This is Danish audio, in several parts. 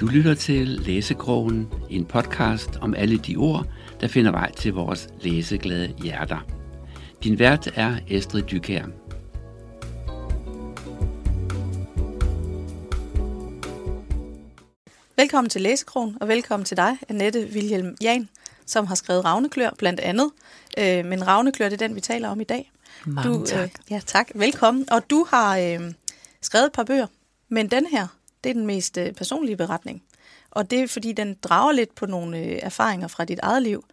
Du lytter til Læsekrogen, en podcast om alle de ord, der finder vej til vores læseglade hjerter. Din vært er Estrid Dykær. Velkommen til Læsekrogen, og velkommen til dig, Annette Wilhelm Jan, som har skrevet Ravneklør blandt andet. Øh, men Ravneklør, det er den, vi taler om i dag. Mange du, tak. Øh, ja, tak. Velkommen. Og du har øh, skrevet et par bøger, men den her, det er den mest øh, personlige beretning. Og det er, fordi den drager lidt på nogle øh, erfaringer fra dit eget liv.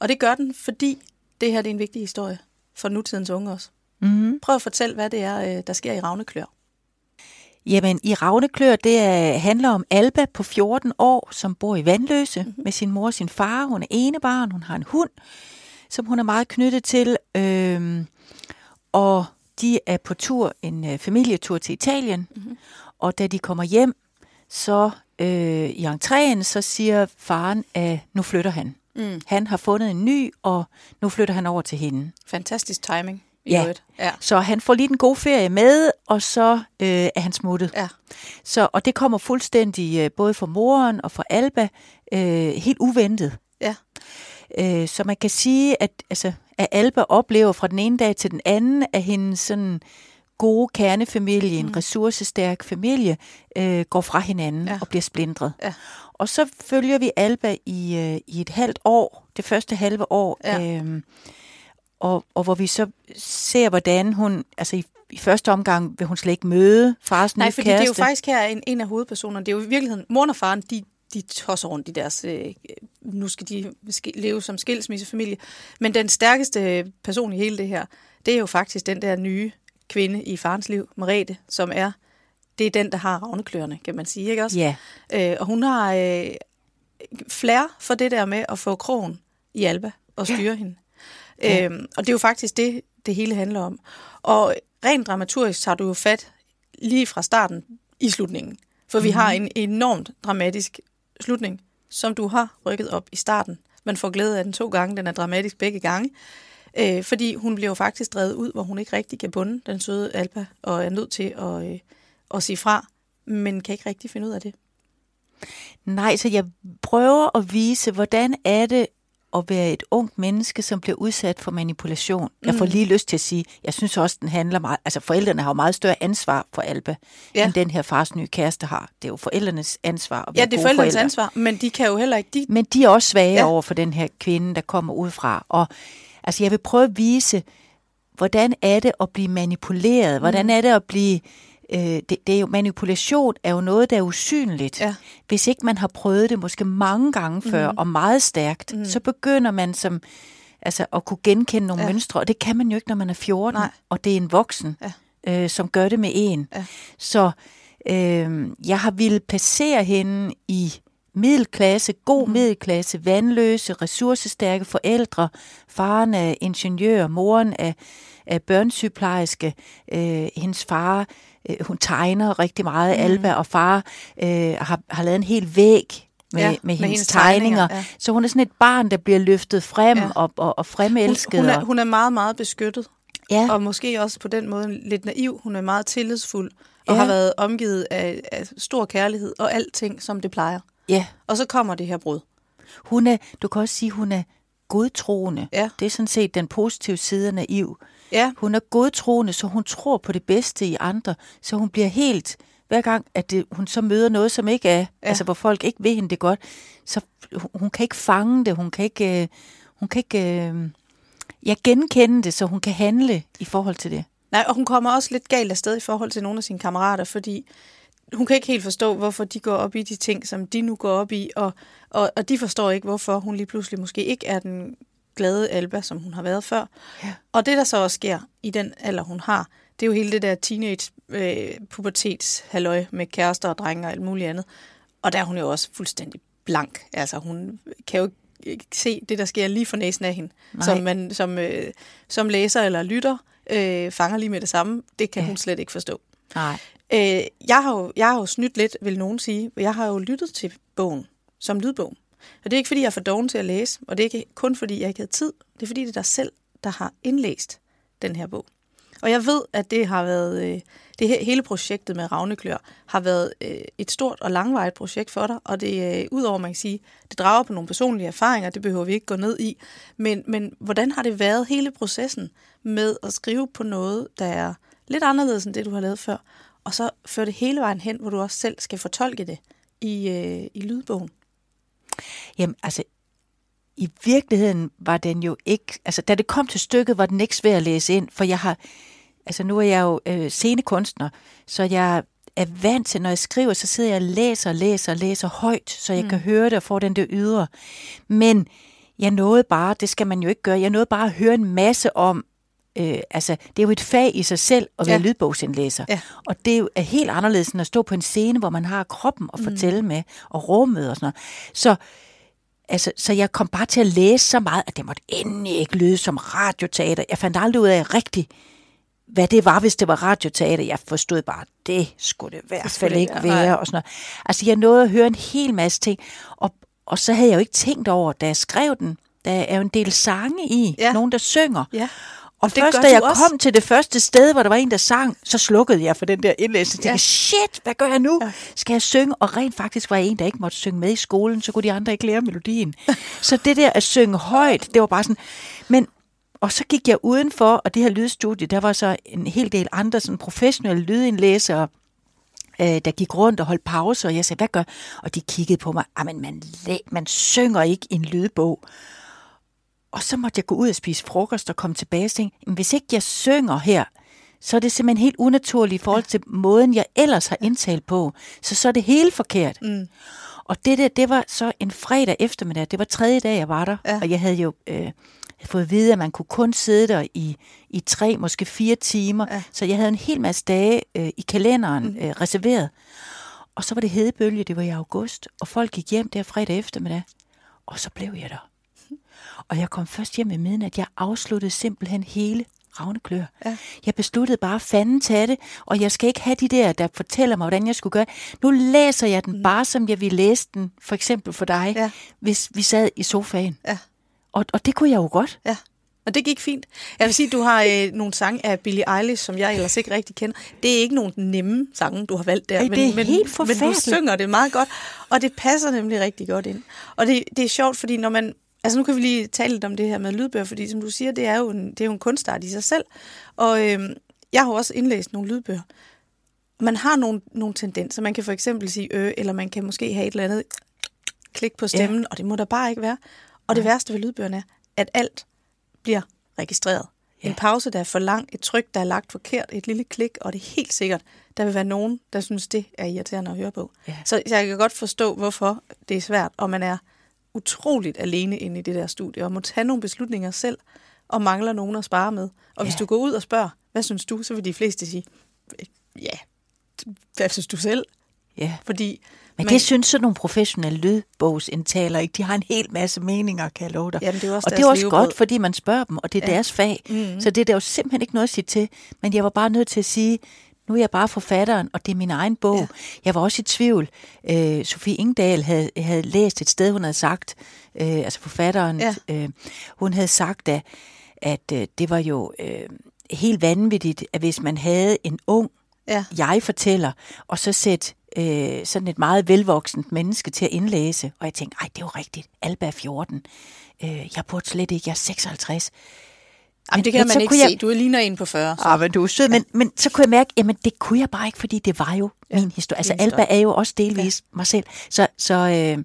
Og det gør den, fordi det her det er en vigtig historie for nutidens unge også. Mm-hmm. Prøv at fortælle, hvad det er, øh, der sker i Ravneklør. Jamen, i Ravneklør, det er, handler om Alba på 14 år, som bor i Vandløse mm-hmm. med sin mor og sin far. Hun er ene barn, hun har en hund, som hun er meget knyttet til. Øhm, og de er på tur, en øh, familietur til Italien. Mm-hmm. Og da de kommer hjem, så øh, i entréen, så siger faren, at nu flytter han. Mm. Han har fundet en ny, og nu flytter han over til hende. Fantastisk timing. I Ja. øvrigt. ja. Så han får lige en god ferie med, og så øh, er han smuttet. Ja. Så, og det kommer fuldstændig øh, både for moren og for Alba øh, helt uventet. Ja. Øh, så man kan sige, at, altså, at Alba oplever fra den ene dag til den anden, at hendes sådan gode kernefamilie, en Mm. ressourcestærk familie, øh, går fra hinanden Ja. og bliver splindret. Ja. Og så følger vi Alba i, øh, i et halvt år, det første halve år, Ja. øh, og, og hvor vi så ser, hvordan hun, altså i, i første omgang vil hun slet ikke møde fars Nej, fordi kæreste. det er jo faktisk her en, en af hovedpersonerne. Det er jo i virkeligheden, moren og faren, de, de tosser rundt i deres... Øh, nu skal de leve som skilsmissefamilie. Men den stærkeste person i hele det her, det er jo faktisk den der nye kvinde i farens liv, Merete, som er... Det er den, der har ravnekløerne, kan man sige, ikke også? Ja, Øh, og hun har øh, flair for det der med at få krogen i Alba og styre ja. hende. Ja. Øhm, og det er jo faktisk det, det hele handler om. Og rent dramaturgisk tager du jo fat lige fra starten i slutningen. For vi Mhm. har en enormt dramatisk slutning, som du har rykket op i starten. Man får glæde af den to gange, den er dramatisk begge gange. Øh, fordi hun bliver jo faktisk drevet ud, hvor hun ikke rigtig kan bunde den søde Alba, og er nødt til at, øh, at sige fra, men kan ikke rigtig finde ud af det. nej, så jeg prøver at vise, hvordan er det at være et ungt menneske, som bliver udsat for manipulation. Jeg får Mm. lige lyst til at sige, jeg synes også, den handler meget, altså forældrene har jo meget større ansvar for Alba, Ja. end den her fars nye kæreste har. Det er jo forældrenes ansvar at være Ja, det er forældrenes forældre. ansvar, men de kan jo heller ikke... De, Men de er også svage Ja. ja. over for den her kvinde, der kommer udefra. Og altså, jeg vil prøve at vise, hvordan er det at blive manipuleret? Hvordan er det at blive... Øh, det, det er jo, manipulation er jo noget, der er usynligt. Ja. Hvis ikke man har prøvet det måske mange gange før, Mhm. og meget stærkt, Mhm. så begynder man som altså, at kunne genkende nogle ja. mønstre. Og det kan man jo ikke, når man er 14, Nej. og det er en voksen, Ja. øh, som gør det med en. Ja. Så øh, jeg har ville placere hende i middelklasse, god Mhm. middelklasse, vandløse, ressourcestærke forældre. Faren er ingeniør, moren er, er børnesygeplejerske, øh, hendes far, øh, hun tegner rigtig meget, mm. Alba, og far øh, har, har lavet en hel væg med, Ja, med, med hendes, hendes tegninger. tegninger, ja. Så hun er sådan et barn, der bliver løftet frem Ja. og, og, og fremelsket. hun, hun, er, hun er meget, meget beskyttet, ja. og måske også på den måde lidt naiv. Hun er meget tillidsfuld, og Ja. har været omgivet af, af stor kærlighed og alting, som det plejer. Ja. Og så kommer det her brud. Hun er, du kan også sige, hun er godtroende. Ja. Det er sådan set den positive side af naiv. Ja, Hun er godtroende, så hun tror på det bedste i andre, så hun bliver helt, hver gang, at det, hun så møder noget, som ikke er, ja. altså hvor folk ikke vil hende det godt, så hun, hun kan ikke fange det, hun kan ikke, øh, hun kan ikke øh, ja, genkende det, så hun kan handle i forhold til det. Nej, og hun kommer også lidt galt afsted i forhold til nogle af sine kammerater, fordi hun kan ikke helt forstå, hvorfor de går op i de ting, som de nu går op i, og, og, og de forstår ikke, hvorfor hun lige pludselig måske ikke er den glade Alba, som hun har været før. Ja. Og det, der så også sker i den alder, hun har, det er jo hele det der teenage øh, pubertets halløj med kærester og drenge og alt muligt andet. Og der er hun jo også fuldstændig blank. Altså, hun kan jo ikke se det, der sker lige for næsen af hende, Nej. som man som, øh, som læser eller lytter øh, fanger lige med det samme. Det kan ja. Ja. hun slet ikke forstå. Nej. Øh, jeg, har jo, jeg har jo snydt lidt, vil nogen sige. Jeg har jo lyttet til bogen som lydbog. Og det er ikke, fordi jeg er for doven til at læse, og det er ikke kun, fordi jeg ikke havde tid. Det er, fordi det er dig selv, der har indlæst den her bog. Og jeg ved, at det har været, øh, det her, hele projektet med Ravneklør har været øh, et stort og langvarigt projekt for dig, og det øh, udover, man kan sige, det drager på nogle personlige erfaringer, det behøver vi ikke gå ned i, men, men hvordan har det været hele processen med at skrive på noget, der er lidt anderledes end det, du har lavet før, og så føre det hele vejen hen, hvor du også selv skal fortolke det i, øh, i lydbogen? Jamen, altså, i virkeligheden var den jo ikke... Altså, da det kom til stykket, var den ikke svær at læse ind, for jeg har... Altså, nu er jeg jo øh, scenekunstner, så jeg er vant til, når jeg skriver, så sidder jeg og læser, læser, læser højt, så jeg mm. kan høre det og få den der ydre. Men jeg nåede bare, det skal man jo ikke gøre, jeg nåede bare at høre en masse om, øh, altså, det er jo et fag i sig selv at være ja. lydbogsindlæser. Ja. Og det er jo helt anderledes end at stå på en scene, hvor man har kroppen at fortælle mm. med, og rummet og sådan noget. Så Altså, så jeg kom bare til at læse så meget, at det måtte endelig ikke lyde som radioteater. Jeg fandt aldrig ud af rigtigt, hvad det var, hvis det var radioteater. Jeg forstod bare, det skulle det i hvert fald ikke være. Og sådan noget. Altså, jeg nåede at høre en hel masse ting, og, og så havde jeg jo ikke tænkt over, da jeg skrev den, der er jo en del sange i, ja. nogen der synger. Ja. Og det først da jeg også. kom til det første sted, hvor der var en, der sang, så slukkede jeg for den der indlæsning. Jeg tænkte, ja. shit, hvad gør jeg nu? Ja. Skal jeg synge? Og rent faktisk var jeg en, der ikke måtte synge med i skolen, så kunne de andre ikke lære melodien. så det der at synge højt, det var bare sådan... Men, og så gik jeg udenfor, og det her lydstudie, der var så en hel del andre sådan professionelle lydindlæsere, øh, der gik rundt og holdt pause, og jeg sagde, hvad gør? Og de kiggede på mig, men man, man synger ikke en lydbog. Og så måtte jeg gå ud og spise frokost og komme tilbage og tænke, hvis ikke jeg synger her, så er det simpelthen helt unaturligt i forhold til måden, jeg ellers har indtalt på. Så så er det helt forkert. Mm. Og det der, det var så en fredag eftermiddag. Det var tredje dag, jeg var der. Ja. Og jeg havde jo øh, fået at vide, at man kunne kun sidde der i, i tre, måske fire timer. Ja. Så jeg havde en hel masse dage øh, i kalenderen mm. øh, reserveret. Og så var det hedebølge, det var i august. Og folk gik hjem der fredag eftermiddag. Og så blev jeg der. Og jeg kom først hjem med at Jeg afsluttede simpelthen hele Ravneklør. Ja. Jeg besluttede bare fanden tage det, og jeg skal ikke have de der, der fortæller mig, hvordan jeg skulle gøre. Nu læser jeg den mm. bare, som jeg ville læse den, for eksempel for dig, ja. hvis vi sad i sofaen. Ja. Og, og det kunne jeg jo godt. Ja. Og det gik fint. Jeg vil sige, at du har øh, nogle sange af Billie Eilish, som jeg ellers ikke rigtig kender. Det er ikke nogen nemme sange, du har valgt der. Ej, det er men, helt men, men du synger det meget godt, og det passer nemlig rigtig godt ind. Og det, det er sjovt, fordi når man Altså nu kan vi lige tale lidt om det her med lydbøger, fordi som du siger, det er jo en, det er jo en kunstart i sig selv. Og øh, jeg har også indlæst nogle lydbøger. Man har nogle, nogle tendenser. Man kan for eksempel sige ø, eller man kan måske have et eller andet klik på stemmen, ja. og det må der bare ikke være. Og det ja. værste ved lydbøgerne er, at alt bliver registreret. Ja. En pause, der er for lang, et tryk, der er lagt forkert, et lille klik, og det er helt sikkert, der vil være nogen, der synes, det er irriterende at høre på. Ja. Så jeg kan godt forstå, hvorfor det er svært, og man er utroligt alene inde i det der studie, og må tage nogle beslutninger selv, og mangler nogen at spare med. Og ja. hvis du går ud og spørger, hvad synes du, så vil de fleste sige, ja, hvad synes du selv? Ja. Fordi men, men det synes sådan nogle professionelle lydbogsindtaler ikke. De har en hel masse meninger, kan jeg love dig. Jamen, det er også og det er også godt, fordi man spørger dem, og det er ja. deres fag. Mm-hmm. Så det er der jo simpelthen ikke noget at sige til. Men jeg var bare nødt til at sige, nu er jeg bare forfatteren, og det er min egen bog. Ja. Jeg var også i tvivl. Øh, Sofie Ingdal havde, havde læst et sted, hun havde sagt, øh, altså forfatteren, ja. øh, hun havde sagt, at, at øh, det var jo øh, helt vanvittigt, at hvis man havde en ung ja. jeg-fortæller, og så sætte øh, sådan et meget velvoksent menneske til at indlæse. Og jeg tænkte, ej, det er jo rigtigt. Alba er 14. Øh, jeg burde slet ikke, jeg er 56. Jamen, det kan men, man ikke jeg... se. Du er ligner en på 40. Så. Ah, men du er sød. Ja. Men, men så kunne jeg mærke, jamen det kunne jeg bare ikke, fordi det var jo ja, min historie. Altså Alba er jo også delvis ja. mig selv. Så, så øh,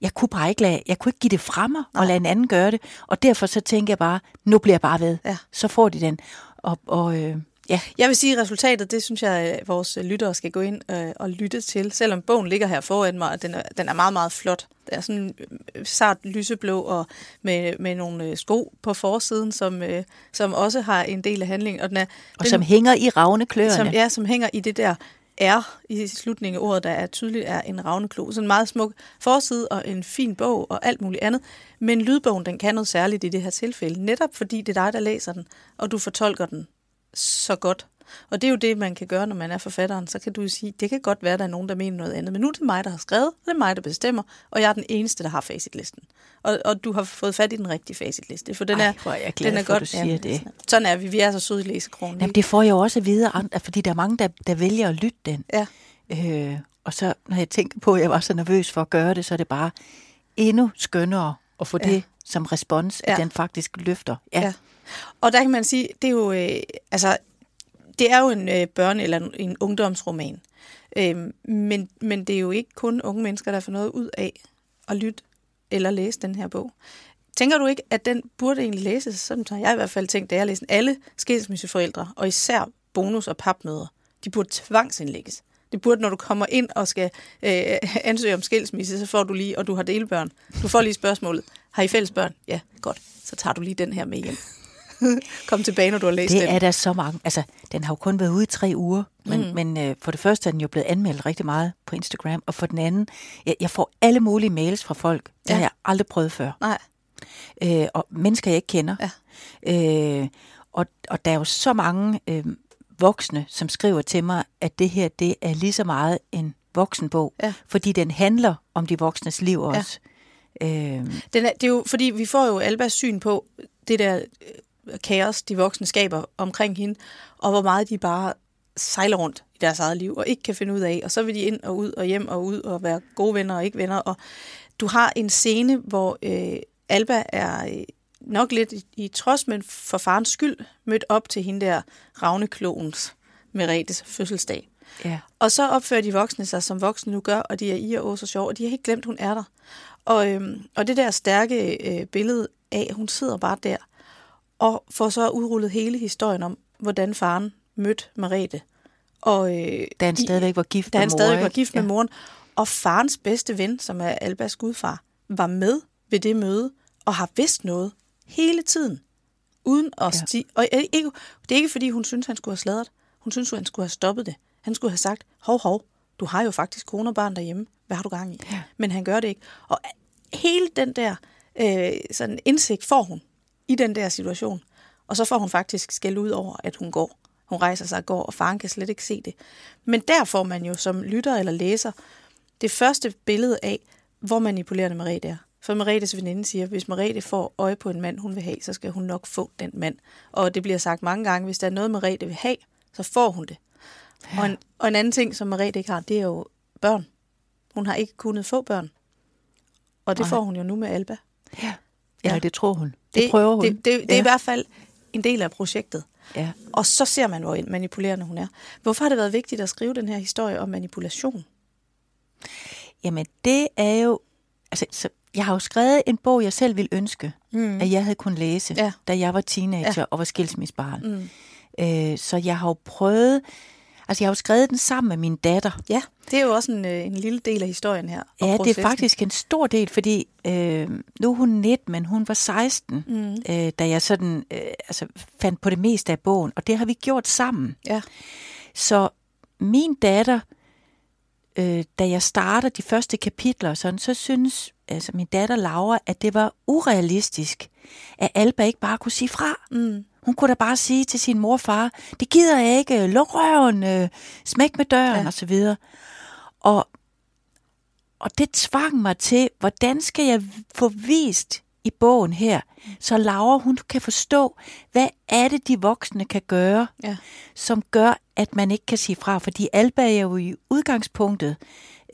jeg kunne bare ikke lade, jeg kunne ikke give det fra mig Nej. og lade en anden gøre det. Og derfor så tænker jeg bare, nu bliver jeg bare ved. Ja. Så får de den. Og, og øh, Ja. Jeg vil sige, at resultatet, det synes jeg, at vores lyttere skal gå ind øh, og lytte til. Selvom bogen ligger her foran mig, og den er, den er meget, meget flot. Det er sådan øh, sart lyseblå og med, med nogle øh, sko på forsiden, som, øh, som også har en del af handlingen. Og, den er, og den, som hænger i ravne kløerne. Som, ja, som hænger i det der er i slutningen af ordet, der er tydeligt er en ravneklo. Så en meget smuk forside og en fin bog og alt muligt andet. Men lydbogen, den kan noget særligt i det her tilfælde. Netop fordi det er dig, der læser den, og du fortolker den så godt. Og det er jo det, man kan gøre, når man er forfatteren. Så kan du jo sige, det kan godt være, at der er nogen, der mener noget andet. Men nu er det mig, der har skrevet, det er mig, der bestemmer, og jeg er den eneste, der har facitlisten. Og, og du har fået fat i den rigtige facitliste, for den Ej, er, hvor er jeg glad den er for, godt. du siger det. Sådan er vi. Vi er så søde i læsekronen. Jamen, det får jeg jo også at vide, fordi der er mange, der, der vælger at lytte den. Ja. Øh, og så, når jeg tænker på, at jeg var så nervøs for at gøre det, så er det bare endnu skønnere at få Ja. det som respons, at Ja. den faktisk løfter. Ja. Ja. Og der kan man sige, det er jo, øh, altså, det er jo en øh, børne- eller en, en ungdomsroman. Øhm, men, men det er jo ikke kun unge mennesker, der får noget ud af at lytte eller læse den her bog. Tænker du ikke, at den burde egentlig læses? Sådan har jeg i hvert fald tænkt, da jeg læste. Alle skilsmisseforældre, og især bonus- og papmøder, de burde tvangsindlægges. Det burde, når du kommer ind og skal øh, ansøge om skilsmisse, så får du lige, og du har delbørn. Du får lige spørgsmålet, har I fælles børn? Ja, godt. Så tager du lige den her med hjem. Kom tilbage, når du har læst Det den. er der så mange. Altså, den har jo kun været ude i tre uger, men, mm. men øh, for det første er den jo blevet anmeldt rigtig meget på Instagram, og for den anden, jeg, jeg får alle mulige mails fra folk. Det Ja. har jeg aldrig prøvet før. Nej, øh, og mennesker, jeg ikke kender. Ja. Øh, og, og der er jo så mange øh, voksne, som skriver til mig, at det her det er lige så meget en voksenbog, Ja. fordi den handler om de voksnes liv Ja. også. Øh, Den er, det er jo, fordi vi får jo Albas syn på det der øh, kaos, de voksne skaber omkring hende, og hvor meget de bare sejler rundt i deres eget liv, og ikke kan finde ud af, og så vil de ind og ud og hjem og ud og være gode venner og ikke venner, og du har en scene, hvor øh, Alba er øh, nok lidt i, i trods, men for farens skyld, mødt op til hende der Ravneklogens Meretes fødselsdag. ja. Og så opfører de voksne sig, som voksne nu gør, og de er i og så sjov, og de har helt glemt, hun er der. Og, øhm, og det der stærke øh, billede af, at hun sidder bare der, og får så udrullet hele historien om, hvordan faren mødte Marete. Og, øh, Da han stadigvæk var gift da med han mor, stadig var ikke? gift med moren. Og farens bedste ven, som er Albas gudfar, var med ved det møde, og har vidst noget hele tiden. Uden at Ja. ja. stige. Og ikke, det er ikke, fordi hun synes, han skulle have sladret. Hun synes, han skulle have stoppet det. Han skulle have sagt, hov, hov, du har jo faktisk kone og barn derhjemme. Hvad har du gang i? Ja. Men han gør det ikke. Og hele den der øh, sådan indsigt får hun i den der situation. Og så får hun faktisk skæld ud over, at hun går. Hun rejser sig og går, og faren kan slet ikke se det. Men der får man jo som lytter eller læser det første billede af, hvor manipulerende Merete er. For Meretes veninde siger, at hvis Merete får øje på en mand, hun vil have, så skal hun nok få den mand. Og det bliver sagt mange gange, hvis der er noget, Merete vil have, så får hun det. Ja. Og, en, og en anden ting, som Merete ikke har, det er jo børn. Hun har ikke kunnet få børn. Og det Nej. får hun jo nu med Alba. Ja. ja, Ja. det tror hun. Det, det prøver hun. Det, det, det er ja. i hvert fald en del af projektet. Ja. Og så ser man, hvor manipulerende hun er. Hvorfor har det været vigtigt at skrive den her historie om manipulation? Jamen, det er jo... Altså, så jeg har jo skrevet en bog, jeg selv ville ønske, mm. at jeg havde kunnet læse, Ja. da jeg var teenager Ja. og var skilsmissebarn. Mm. Øh, så jeg har jo prøvet... Altså, jeg har jo skrevet den sammen med min datter. Ja, det er jo også en, øh, en lille del af historien her. Ja, det er processen. faktisk en stor del, fordi øh, nu er hun 19, men hun var 16, mm. øh, da jeg sådan øh, altså, fandt på det meste af bogen, og det har vi gjort sammen. Ja, Så min datter, øh, da jeg starter de første kapitler, sådan, så synes altså, min datter Laura, at det var urealistisk, at Alba ikke bare kunne sige fra. mm. Hun kunne da bare sige til sin mor og far, det gider jeg ikke, luk røven, øh, smæk med døren Ja. og så videre. Og, og det tvang mig til, hvordan skal jeg få vist i bogen her, så Laura hun kan forstå, hvad er det, de voksne kan gøre, ja. som gør, at man ikke kan sige fra. Fordi Alba er jo i udgangspunktet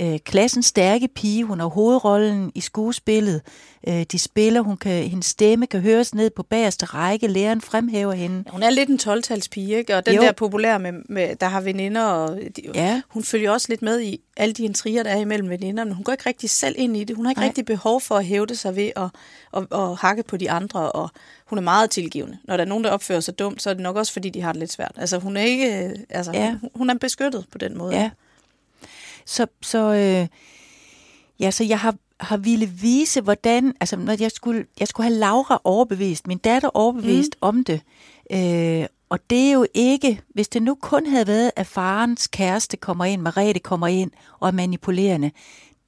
øh, klassens stærke pige. Hun har hovedrollen i skuespillet. Øh, de spiller, hun kan, hendes stemme kan høres ned på bagerste række. Læreren fremhæver hende. Hun er lidt en 12-talspige, ikke? Og den Jo. der populær, med, med, der har veninder, og de, Ja. hun følger også lidt med i alle de intriger, der er imellem veninderne. Hun går ikke rigtig selv ind i det. Hun har ikke Nej. rigtig behov for at hævde sig ved at, at, at hakke på de andre, og hun er meget tilgivende. Når der er nogen, der opfører sig dumt, så er det nok også, fordi de har det lidt svært. Altså, hun er ikke... øh, Altså, Ja. hun, hun er beskyttet på den måde. Ja. Så, så, øh, ja, så jeg har, har ville vise, hvordan, altså når jeg skulle, jeg skulle have Laura overbevist, min datter overbevist mm. om det. Øh, og det er jo ikke, hvis det nu kun havde været, at farens kæreste kommer ind, Marete kommer ind og er manipulerende,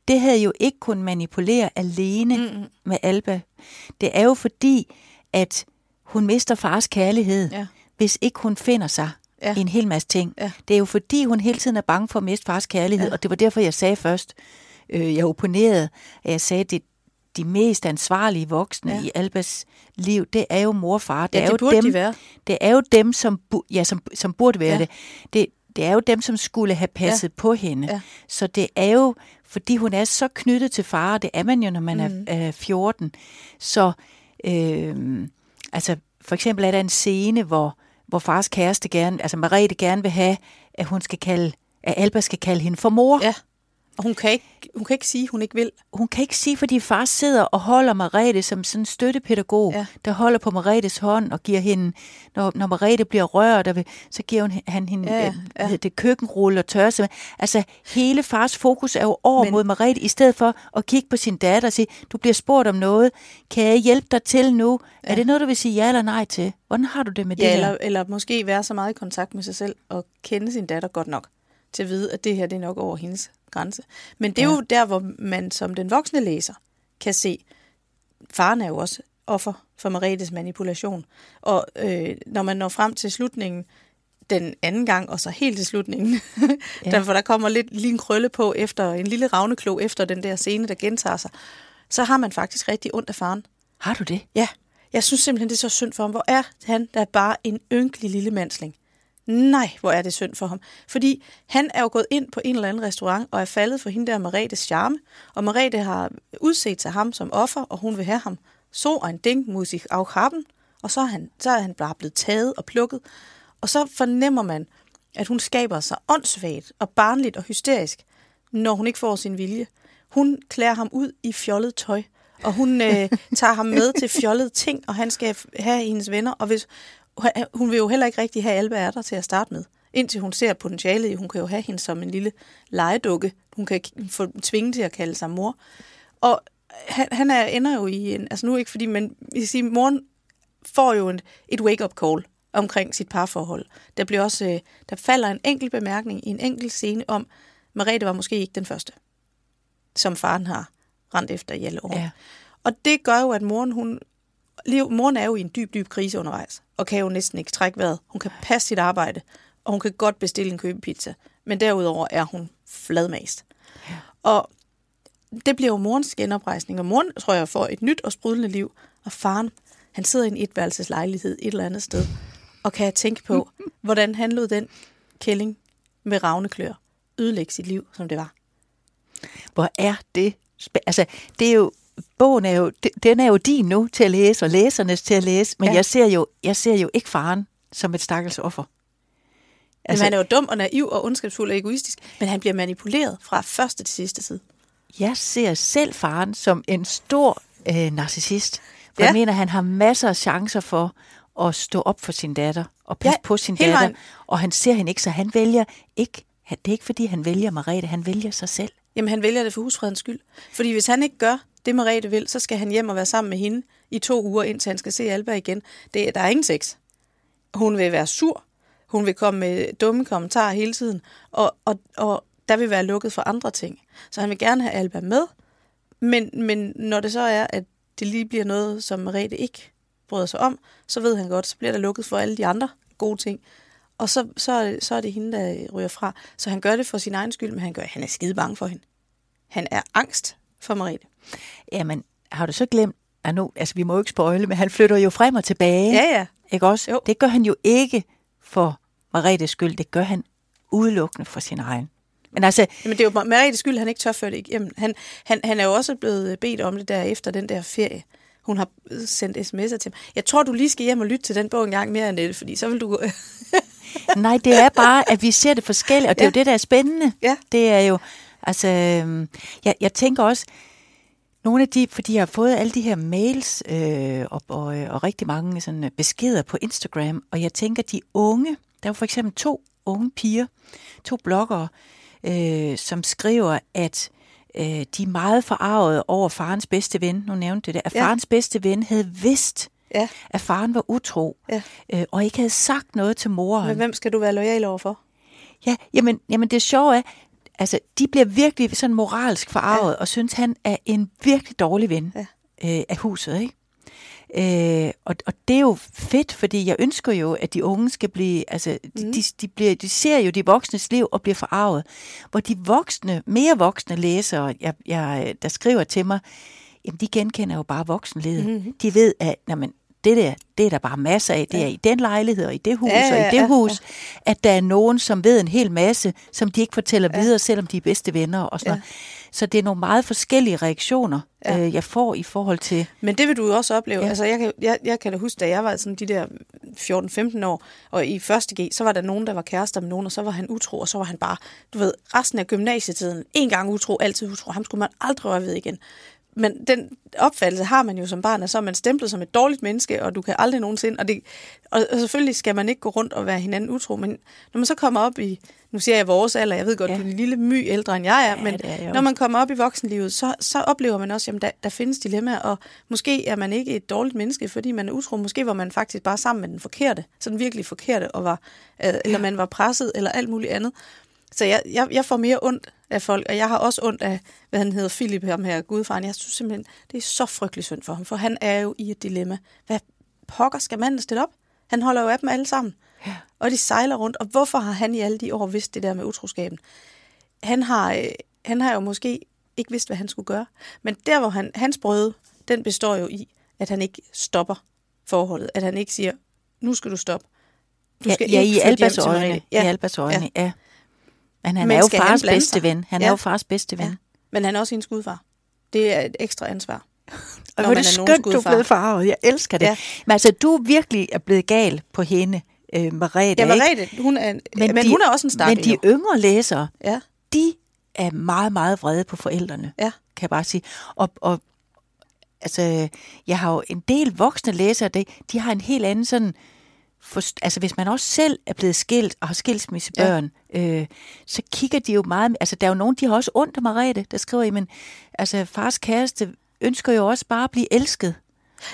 det havde jo ikke kun manipulere alene mm. med Alba. Det er jo fordi, at hun mister fars kærlighed, Ja. hvis ikke hun finder sig ja. i en hel masse ting. Ja. Det er jo fordi, hun hele tiden er bange for at miste fars kærlighed, Ja. og det var derfor, jeg sagde først, øh, jeg opponerede, at jeg sagde, at det, de mest ansvarlige voksne Ja. i Albas liv, det er jo mor og far. Det Ja, er det jo burde dem, de være. Det er jo dem, som, bu- ja, som, som burde være ja. det. det. Det er jo dem, som skulle have passet ja. på hende. Ja. Så det er jo, fordi hun er så knyttet til far, og det er man jo, når man mm. er, er 14. Så, øh, altså, for eksempel er der en scene, hvor, hvor fars kæreste gerne, altså Marete gerne vil have, at hun skal kalde, at Alba skal kalde hende for mor. Ja. Og hun kan, ikke, hun kan ikke sige, hun ikke vil. Hun kan ikke sige, fordi far sidder og holder Marete som sådan en støttepædagog, Ja. der holder på Maretes hånd og giver hende, når, når Marete bliver rørt, og vil, så giver hun, han hende Ja, ja, ja. det køkkenrulle og tørse. Altså hele fars fokus er jo over Men- mod Marete, i stedet for at kigge på sin datter og sige, du bliver spurgt om noget, kan jeg hjælpe dig til nu? Ja. Er det noget, du vil sige ja eller nej til? Hvordan har du det med Ja, det her? eller, eller måske være så meget i kontakt med sig selv og kende sin datter godt nok til at vide, at det her det er nok over hendes grænse. Men det er ja. Jo der, hvor man som den voksne læser kan se, faren er jo også offer for Maretes manipulation. Og øh, når man når frem til slutningen, den anden gang, og så helt til slutningen, ja. Derfor der kommer lidt lige en krølle på efter en lille ravneklo efter den der scene, der gentager sig, så har man faktisk rigtig ondt af faren. Har du det? Ja, jeg synes simpelthen, det er så synd for ham. Hvor er han da bare en ynkelig lille mandsling? Nej, hvor er det synd for ham. Fordi han er jo gået ind på en eller anden restaurant og er faldet for hende der Maretes charme. Og Marete har udset sig ham som offer, og hun vil have ham. Så ein Ding ich auch haben. Og så er, han, så er han bare blevet taget og plukket. Og så fornemmer man, at hun skaber sig åndssvagt og barnligt og hysterisk, når hun ikke får sin vilje. Hun klæder ham ud i fjollet tøj, og hun øh, tager ham med til fjollede ting, og han skal have hendes venner. Og hvis, hun vil jo heller ikke rigtig have Alba er der til at starte med. Indtil hun ser potentialet i, hun kan jo have hende som en lille legedukke. Hun kan få tvinge til at kalde sig mor. Og han, han er, ender jo i en, altså nu ikke fordi, men jeg sige, moren får jo en, et wake-up call omkring sit parforhold. Der bliver også, øh, der falder en enkelt bemærkning i en enkelt scene om, Merete var måske ikke den første, som faren har rendt efter i alle år. Ja. Og det gør jo, at moren, hun, liv, moren er jo i en dyb, dyb krise undervejs, og kan jo næsten ikke trække vejret. Hun kan passe sit arbejde, og hun kan godt bestille en købepizza, men derudover er hun fladmast. Ja. Og det bliver jo morens genoprejsning, og moren, tror jeg, får et nyt og sprudlende liv, og faren, han sidder i en etværelseslejlighed et eller andet sted, og kan tænke på, hvordan han lod den kælling med ravneklør ødelægge sit liv, som det var. Hvor er det? Altså, det er jo, bogen er jo, de- den er jo din nu til at læse, og læsernes til at læse, men Ja. jeg, ser jo, jeg ser jo ikke faren som et stakkels offer. Altså, men han er jo dum og naiv og ondskabsfuld og egoistisk, men han bliver manipuleret fra første til sidste side. jeg ser selv faren som en stor øh, narcissist. For Ja. jeg mener, han har masser af chancer for at stå op for sin datter og passe Ja, på sin datter. vejen. Og han ser hende ikke, så han vælger ikke, det er ikke fordi, han vælger Marete, han vælger sig selv. Jamen, han vælger det for husfredens skyld. Fordi hvis han ikke gør det, Merete vil, så skal han hjem og være sammen med hende i to uger, indtil han skal se Alba igen. Det, der er ingen sex. Hun vil være sur. Hun vil komme med dumme kommentarer hele tiden. Og, og, og der vil være lukket for andre ting. Så han vil gerne have Alba med. Men, men når det så er, at det lige bliver noget, som Merete ikke bryder sig om, så ved han godt, så bliver der lukket for alle de andre gode ting. Og så, så, er det- så er det hende, der ryger fra. Så han gør det for sin egen skyld, men han, gør, han er skide bange for hende. Han er angst for Merete. Jamen, har du så glemt, at nu, altså vi må jo ikke spoile, men han flytter jo frem og tilbage. Ja, ja. Ikke også? Jo. Det gør han jo ikke for Maretes skyld, det gør han udelukkende for sin egen. Men altså, Men det er jo Meretes skyld, han ikke tør føre det igennem. Han, han, han er jo også blevet bedt om det der efter den der ferie. Hun har sendt sms'er til mig. Jeg tror, du lige skal hjem og lytte til den bog en gang mere, Annette, fordi så vil du... Nej, det er bare, at vi ser det forskelligt, og det ja. er jo det, der er spændende. Ja. Det er jo, altså, øhm, jeg, jeg tænker også, nogle af de, fordi jeg har fået alle de her mails øh, og, og, øh, og rigtig mange sådan, øh, beskeder på Instagram, og jeg tænker, de unge, der er jo for eksempel to unge piger, to bloggere, øh, som skriver, at øh, de er meget forarvet over farens bedste ven, nu nævnte det der, at Ja. farens bedste ven havde vidst, Ja. at faren var utro, Ja. øh, og ikke havde sagt noget til moren. Men hvem skal du være lojal overfor? Ja, jamen, jamen det sjove er, altså de bliver virkelig sådan moralsk forarvet, ja. og synes, han er en virkelig dårlig ven Ja. øh, af huset, ikke? Øh, og, og det er jo fedt, fordi jeg ønsker jo, at de unge skal blive, altså de, Mhm. de, de, bliver, de ser jo de voksnes liv og bliver forarvet. Hvor de voksne, mere voksne læsere, jeg, jeg, der skriver til mig, jamen de genkender jo bare voksenlivet. Mhm. De ved, at jamen, det der, det er der bare masser af. Det er i den lejlighed, og i det hus, Ja, og ja, i det ja, hus, at der er nogen, som ved en hel masse, som de ikke fortæller Ja. videre, selvom de er bedste venner og sådan Ja. noget. Så det er nogle meget forskellige reaktioner, Ja. øh, jeg får i forhold til... Men det vil du jo også opleve. Ja. Ja. Altså, jeg, kan, jeg, jeg kan da huske, da jeg var sådan de der 14-15 år, og i første G, så var der nogen, der var kærester med nogen, og så var han utro, og så var han bare, du ved, resten af gymnasietiden, en gang utro, altid utro. Ham skulle man aldrig røre ved igen. Men den opfattelse har man jo som barn, at så er man stemplet som et dårligt menneske, og du kan aldrig nogensinde, og, det, og, og selvfølgelig skal man ikke gå rundt og være hinanden utro, men når man så kommer op i, nu siger jeg vores alder, jeg ved godt, Ja. ja. du er en lille my ældre end jeg er, Ja, men er når man kommer op i voksenlivet, så, så oplever man også, at der, der findes dilemmaer, og måske er man ikke et dårligt menneske, fordi man er utro. Måske var man faktisk bare sammen med den forkerte, sådan virkelig forkerte, og var, øh, eller man var presset, eller alt muligt andet. Så jeg, jeg, jeg får mere ondt af folk, og jeg har også ondt af, hvad han hedder, Philip, ham her, gudfaren. Jeg synes simpelthen, det er så frygtelig synd for ham, for han er jo i et dilemma. Hvad pokker skal manden stille op? Han holder jo af dem alle sammen. Ja. Og de sejler rundt. Og hvorfor har han i alle de år vidst det der med utroskaben? Han har, øh, han har jo måske ikke vidst, hvad han skulle gøre. Men der, hvor han, hans brøde, den består jo i, at han ikke stopper forholdet. At han ikke siger, nu skal du stoppe. Du Ja, skal ja ikke i til øjne. Ja. I Albas øjne, ja. ja. Men han Men er jo han fars bedste sig? ven. Han Ja. er jo fars bedste ven. Ja. Men han er også hendes gudfar. Det er et ekstra ansvar. Og hvor er det skønt, du er blevet farvet. Jeg elsker det. Ja. Men altså, du virkelig er blevet gal på hende, øh, Merete, Ja, ikke? Merete, hun er, men, men hun er også en stakkel. Men de jo. yngre læsere, Ja, de er meget, meget vrede på forældrene, ja. kan jeg bare sige. Og, og altså, jeg har jo en del voksne læsere, de, de har en helt anden sådan... Forst- altså, hvis man også selv er blevet skilt og har skilsmissebørn, ja. øh, så kigger de jo meget... Altså, der er jo nogen, de har også ondt af Merete, der skriver i, men altså, fars kæreste ønsker jo også bare at blive elsket.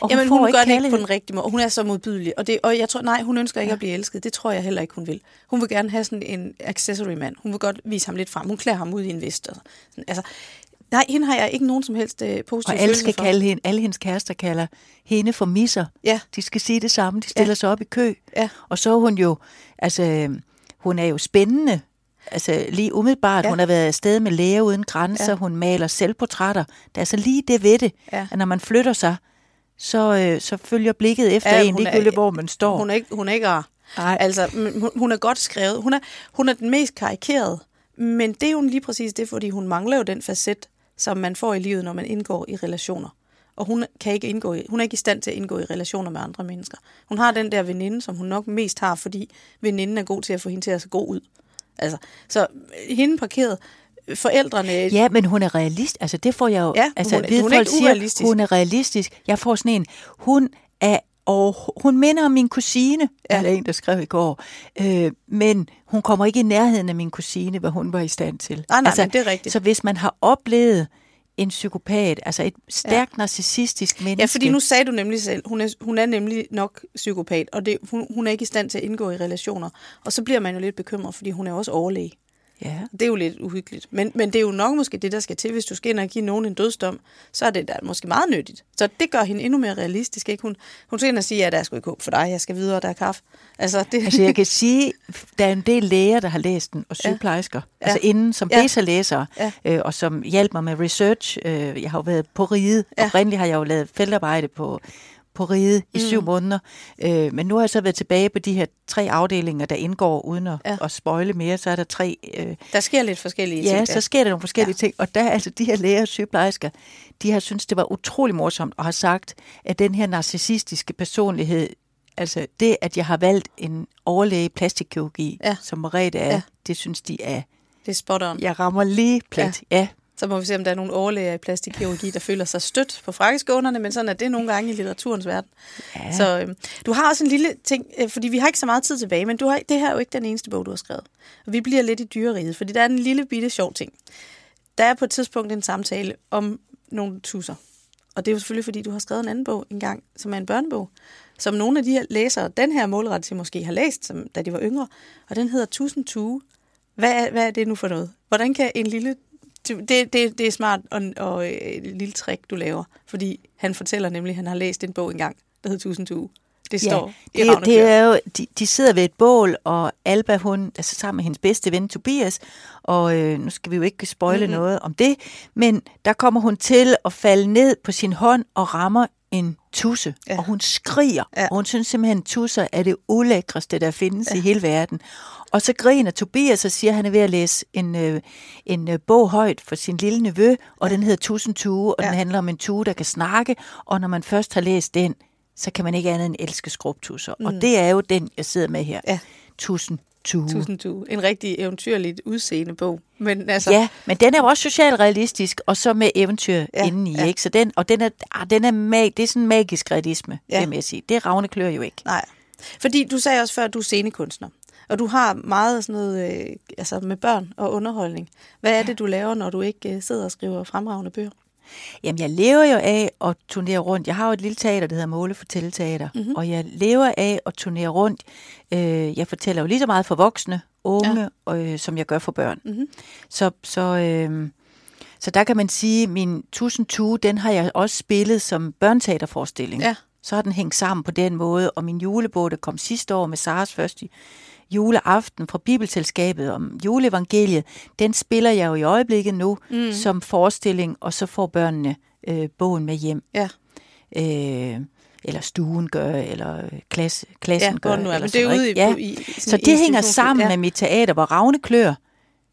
Og Jamen, hun, hun gør det ikke på den rigtige måde. Hun er så modbydelig. Og, det, og jeg tror, nej, hun ønsker ikke ja. at blive elsket. Det tror jeg heller ikke, hun vil. Hun vil gerne have sådan en accessory mand. Hun vil godt vise ham lidt frem. Hun klæder ham ud i en vest. Og sådan. Altså, nej, hende har jeg ikke nogen som helst øh, positiv Og alle skal for. kalde hende, alle hendes kærester kalder hende for misser. Ja. De skal sige det samme, de stiller ja. Sig op i kø. Ja. Og så er hun jo, altså, hun er jo spændende. Altså lige umiddelbart, ja. Hun har været afsted med læger uden grænser, ja. Hun maler selvportrætter. Der er så lige det ved det, Ja. at når man flytter sig, så, øh, så følger blikket efter Ja, en, ligegyldigt hvor man står. Hun er ikke, hun er ikke rar. Nej. Altså, hun, hun er godt skrevet. Hun er, hun er den mest karikerede. Men det er jo lige præcis det, fordi hun mangler jo den facet, som man får i livet, når man indgår i relationer. Og hun, kan ikke indgå i, hun er ikke i stand til at indgå i relationer med andre mennesker. Hun har den der veninde, som hun nok mest har, fordi veninden er god til at få hende til at se god ud. Altså, så hende parkeret, forældrene... Ja, men hun er realist. Altså, det får jeg jo... Ja, altså, hun ved hun er ikke siger, urealistisk. Hun er realistisk. Jeg får sådan en... Hun er og hun minder om min kusine, ja. Eller en, der skrev i går. Øh, men hun kommer ikke i nærheden af min kusine, hvad hun var i stand til. Nej, nej, men det er rigtigt. Så hvis man har oplevet en psykopat, altså et stærkt ja. narcissistisk menneske... Ja, fordi nu sagde du nemlig selv, hun er, hun er nemlig nok psykopat, og det, hun, hun er ikke i stand til at indgå i relationer. Og så bliver man jo lidt bekymret, fordi hun er også overlæge. Ja. Det er jo lidt uhyggeligt. Men, men det er jo nok måske det, der skal til, hvis du skal ind og give nogen en dødsdom, så er det da måske meget nyttigt. Så det gør hende endnu mere realistisk. Ikke? Hun, hun skal ind og sige, at ja, der er sgu ikke håb for dig, jeg skal videre, der er kaffe. Altså, det, Altså jeg kan sige, der er en del læger, der har læst den, og sygeplejersker, ja. altså inden som Ja. beta-læsere, Ja. øh, og som hjalp mig med research. Øh, jeg har jo været på riget. Ja. Oprindeligt har jeg jo lavet feltarbejde på, på riget i syv Mm. måneder. Øh, men nu har jeg så været tilbage på de her tre afdelinger, der indgår, uden at, ja. Ja. at spoile mere, så er der tre... Øh, der sker lidt forskellige ja, ting. så der. sker der nogle forskellige ja. ting. Og der er altså de her læger og sygeplejersker, de har synes det var utrolig morsomt, og har sagt, at den her narcissistiske personlighed, altså det, at jeg har valgt en overlæge i plastikkirurgi, ja. Ja. som Merete er, ja. Ja. det synes de er, Det er spot on. jeg rammer lige plet. Ja. ja. Så må vi se, om der er nogle overlæger i plastikkirurgi, der føler sig stødt på frakkeskånerne, men sådan er det nogle gange i litteraturens verden. Ja. Så øh, du har også en lille ting, øh, fordi vi har ikke så meget tid tilbage, men du har, det her er jo ikke den eneste bog, du har skrevet. Og vi bliver lidt i dyreriget, fordi der er en lille bitte sjov ting. Der er på et tidspunkt en samtale om nogle tusser. Og det er jo selvfølgelig, fordi du har skrevet en anden bog engang, som er en børnebog, som nogle af de her læsere, den her målret til måske har læst, som, da de var yngre, og den hedder Tusind Tue. Hvad er, hvad er det nu for noget? Hvordan kan en lille det, det, det, er smart og, og øh, et lille trick, du laver. Fordi han fortæller nemlig, at han har læst en bog engang, der hedder Tusind Tue. Det står ja, i det, det er jo, de, de sidder ved et bål, og Alba, hun er så sammen med hendes bedste ven Tobias, og øh, nu skal vi jo ikke spoile mm-hmm. noget om det, men der kommer hun til at falde ned på sin hånd og rammer en tusse, ja. og hun skriger, ja. og hun synes simpelthen, at tusser er det ulækreste, der findes ja. i hele verden. Og så griner Tobias og siger, at han er ved at læse en, øh, en øh, bog højt for sin lille nevø, og ja. den hedder Tusind Tue, og ja. den handler om en tue, der kan snakke, og når man først har læst den, så kan man ikke andet end elske skrubtusser. Mm. Og det er jo den, jeg sidder med her. Ja. Tusind Tue. Tusind Tue. En rigtig eventyrligt udseende bog. Men altså... Ja, men den er jo også socialrealistisk, og så med eventyr ja, indeni, ja. ikke? Så den, og den er, ah, den er mag, det er sådan magisk realisme, ja. det vil jeg sige. Det Ravne Klør jo ikke. Nej. Fordi du sagde også før, at du er scenekunstner. Og du har meget sådan noget øh, altså med børn og underholdning. Hvad er det, du laver, når du ikke øh, sidder og skriver fremragende bøger? Jamen, jeg lever jo af at turnere rundt. Jeg har jo et lille teater, der hedder Måle Fortælleteater, mm-hmm. og jeg lever af at turnere rundt. Øh, jeg fortæller jo lige så meget for voksne, unge, ja. øh, som jeg gør for børn. Mm-hmm. Så, så, øh, så der kan man sige, at min Tusind Tue, den har jeg også spillet som børneteaterforestilling. Ja. Så har den hængt sammen på den måde, og min julebog, der kom sidste år med Saras første juleaften fra Bibelselskabet om juleevangeliet, den spiller jeg jo i øjeblikket nu mm. som forestilling, og så får børnene øh, bogen med hjem. Ja. Øh, eller stuen gør, eller klasse, klassen ja, gør. Nu, eller det er ude i, ja. i, i Så det hænger sammen ja. med mit teater, hvor Ravne Klør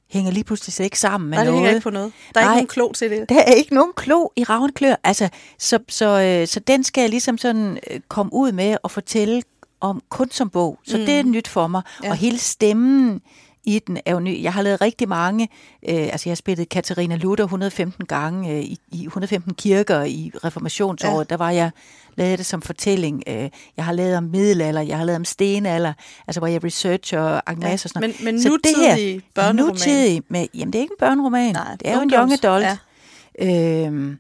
hænger lige pludselig ikke sammen med Nej, noget. det hænger ikke på noget. Der er Nej, ikke nogen klo til det. Der er ikke nogen klo i Ravne Klør. Altså, så, så, øh, så den skal jeg ligesom sådan øh, komme ud med og fortælle om kun som bog. Så mm. det er nyt for mig. Ja. Og hele stemmen i den er jo ny. Jeg har lavet rigtig mange, øh, altså jeg har spillet Katarina Luther 115 gange øh, i, i 115 kirker i reformationsåret. Ja. Der var jeg lavet det som fortælling. Øh, jeg har lavet om middelalder, jeg har lavet om stenalder, altså hvor jeg researcher og ja. og sådan noget. Men, men så nutidig det her, børneroman? Nutidig, med, jamen det er ikke en børneroman. Nej, det er jo en young adult. Ja. Øh,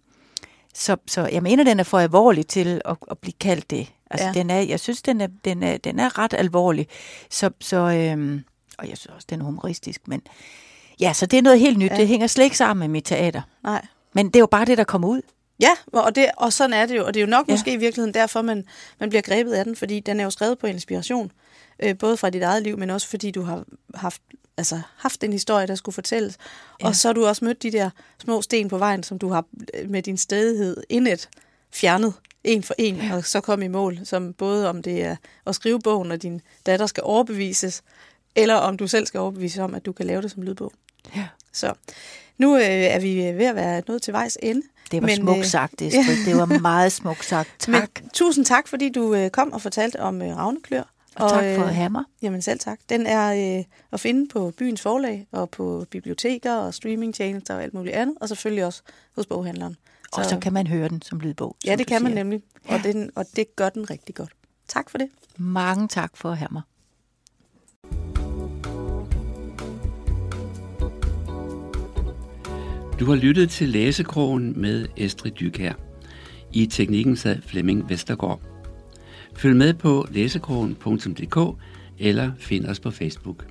så, så jeg mener, den er for alvorlig til at, at blive kaldt det. Altså, ja. den er, jeg synes, den er, den, er, den er ret alvorlig. Så, så, øhm, og jeg synes også, den er humoristisk. Men ja, så det er noget helt nyt. Ja. Det hænger slet ikke sammen med mit teater. Nej. Men det er jo bare det, der kommer ud. Ja, og, det, og sådan er det jo. Og det er jo nok ja. måske i virkeligheden derfor, man, man bliver grebet af den, fordi den er jo skrevet på inspiration. Øh, både fra dit eget liv, men også fordi du har haft, altså, haft en historie, der skulle fortælles. Ja. Og så har du også mødt de der små sten på vejen, som du har øh, med din stedighed indet fjernet en for en, ja. og så komme i mål, som både om det er at skrive bogen, og din datter skal overbevises, eller om du selv skal overbevises om, at du kan lave det som lydbog. Ja. Så nu øh, er vi ved at være nået til vejs ende. Det var men, smukt øh, sagt, det, ja. det var meget smukt sagt. Tak. Men, tusind tak, fordi du øh, kom og fortalte om øh, Ravneklør. Og, og tak for at have mig. Jamen selv tak. Den er øh, at finde på byens forlag, og på biblioteker og streamingtjenester og alt muligt andet, og selvfølgelig også hos boghandleren. Så, og så kan man høre den som lydbog. Ja, det kan siger. man nemlig. Og, ja. den, og det gør den rigtig godt. Tak for det. Mange tak for at have mig. Du har lyttet til Læsekrogen med Estrid Dykær. I teknikken sad Flemming Vestergaard. Følg med på læsekrogen.dk eller find os på Facebook.